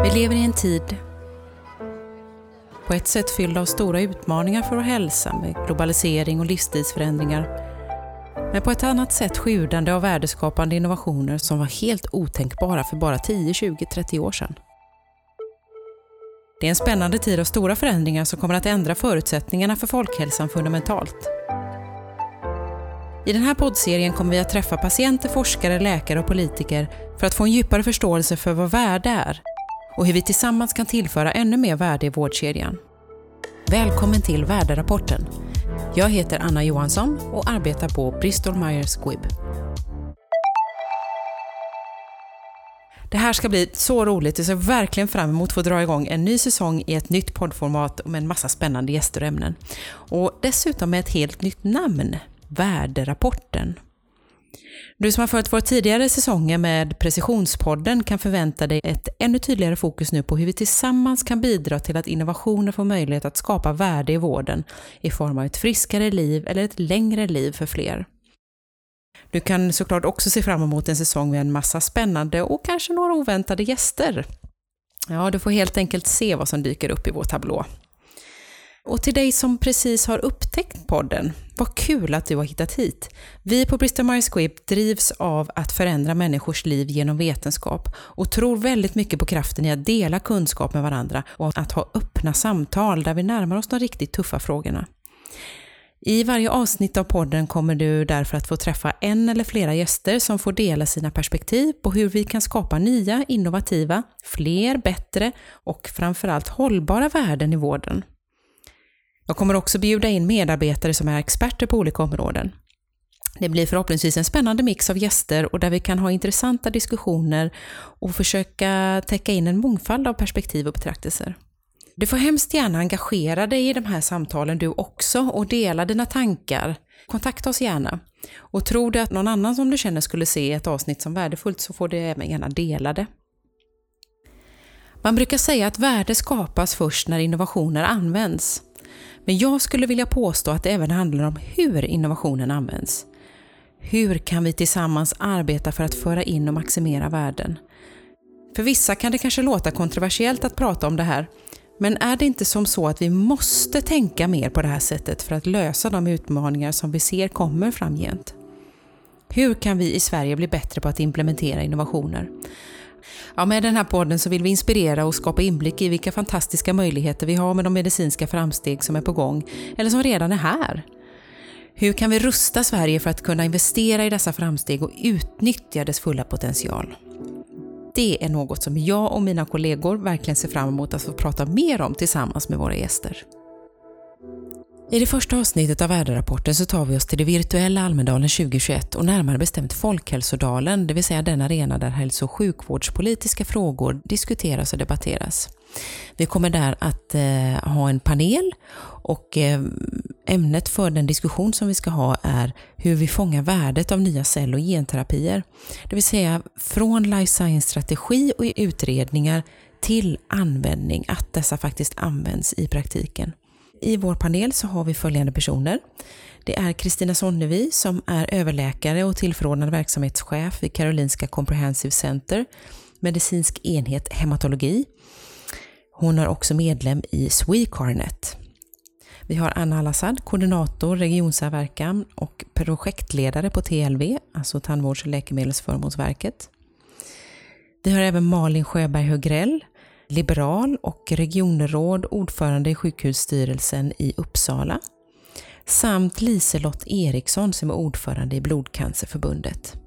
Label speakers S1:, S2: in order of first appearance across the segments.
S1: Vi lever i en tid på ett sätt fylld av stora utmaningar för vår hälsa med globalisering och livsstilsförändringar. Men på ett annat sätt sjudande av värdeskapande innovationer som var helt otänkbara för bara 10, 20, 30 år sedan. Det är en spännande tid av stora förändringar som kommer att ändra förutsättningarna för folkhälsan fundamentalt. I den här poddserien kommer vi att träffa patienter, forskare, läkare och politiker för att få en djupare förståelse för vad värde är och hur vi tillsammans kan tillföra ännu mer värde i vårdkedjan. Välkommen till Värderapporten. Jag heter Anna Johansson och arbetar på Bristol Myers Squibb. Det här ska bli så roligt. Jag ser verkligen fram emot att få dra igång en ny säsong i ett nytt poddformat med en massa spännande gäster och ämnen. Och dessutom med ett helt nytt namn, Värderapporten. Du som har följt våra tidigare säsonger med Precisionspodden kan förvänta dig ett ännu tydligare fokus nu på hur vi tillsammans kan bidra till att innovationer får möjlighet att skapa värde i vården i form av ett friskare liv eller ett längre liv för fler. Du kan såklart också se fram emot en säsong med en massa spännande och kanske några oväntade gäster. Ja, du får helt enkelt se vad som dyker upp i vår tablå. Och till dig som precis har upptäckt podden, vad kul att du har hittat hit. Vi på Bristol Myers Squibb drivs av att förändra människors liv genom vetenskap och tror väldigt mycket på kraften i att dela kunskap med varandra och att ha öppna samtal där vi närmar oss de riktigt tuffa frågorna. I varje avsnitt av podden kommer du därför att få träffa en eller flera gäster som får dela sina perspektiv på hur vi kan skapa nya, innovativa, fler, bättre och framförallt hållbara värden i vården. Jag kommer också bjuda in medarbetare som är experter på olika områden. Det blir förhoppningsvis en spännande mix av gäster och där vi kan ha intressanta diskussioner och försöka täcka in en mångfald av perspektiv och betraktelser. Du får hemskt gärna engagera dig i de här samtalen du också och dela dina tankar. Kontakta oss gärna. Och tror du att någon annan som du känner skulle se ett avsnitt som värdefullt så får du även gärna dela det. Man brukar säga att värde skapas först när innovationer används. Men jag skulle vilja påstå att det även handlar om hur innovationen används. Hur kan vi tillsammans arbeta för att föra in och maximera värden? För vissa kan det kanske låta kontroversiellt att prata om det här, men är det inte som så att vi måste tänka mer på det här sättet för att lösa de utmaningar som vi ser kommer framgent? Hur kan vi i Sverige bli bättre på att implementera innovationer? Ja, med den här podden så vill vi inspirera och skapa inblick i vilka fantastiska möjligheter vi har med de medicinska framsteg som är på gång eller som redan är här. Hur kan vi rusta Sverige för att kunna investera i dessa framsteg och utnyttja dess fulla potential? Det är något som jag och mina kollegor verkligen ser fram emot att få prata mer om tillsammans med våra gäster. I det första avsnittet av värderapporten så tar vi oss till det virtuella Almedalen 2021 och närmare bestämt Folkhälsodalen, det vill säga den arena där hälso och sjukvårdspolitiska frågor diskuteras och debatteras. Vi kommer där att eh, ha en panel och eh, ämnet för den diskussion som vi ska ha är hur vi fångar värdet av nya cell och genterapier. Det vill säga från life science-strategi och utredningar till användning, att dessa faktiskt används i praktiken. I vår panel så har vi följande personer. Det är Kristina Sonnevi som är överläkare och tillförordnad verksamhetschef vid Karolinska Comprehensive Center, medicinsk enhet hematologi. Hon är också medlem i Swecarnet. Vi har Anna Alassad, koordinator regionsamverkan och projektledare på TLV, alltså Tandvårds och läkemedelsförmånsverket. Vi har även Malin Sjöberg Högrell, liberal och regionråd, ordförande i sjukhusstyrelsen i Uppsala. Samt Liselott Eriksson som är ordförande i Blodcancerförbundet.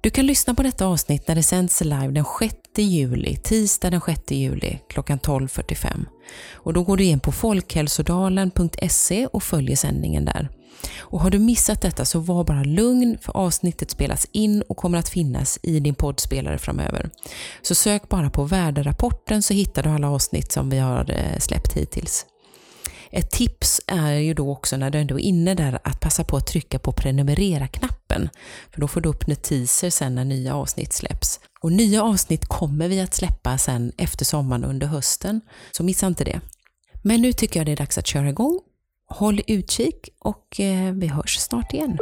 S1: Du kan lyssna på detta avsnitt när det sänds live den 6 juli, tisdag den 6 juli klockan 12.45. Och då går du in på folkhälsodalen.se och följer sändningen där. Och har du missat detta så var bara lugn för avsnittet spelas in och kommer att finnas i din poddspelare framöver. Så sök bara på värderapporten så hittar du alla avsnitt som vi har eh, släppt hittills. Ett tips är ju då också när du ändå är inne där att passa på att trycka på prenumerera-knappen. För då får du upp notiser sen när nya avsnitt släpps. Och nya avsnitt kommer vi att släppa sen efter sommaren under hösten. Så missa inte det. Men nu tycker jag det är dags att köra igång Håll utkik och eh, vi hörs snart igen.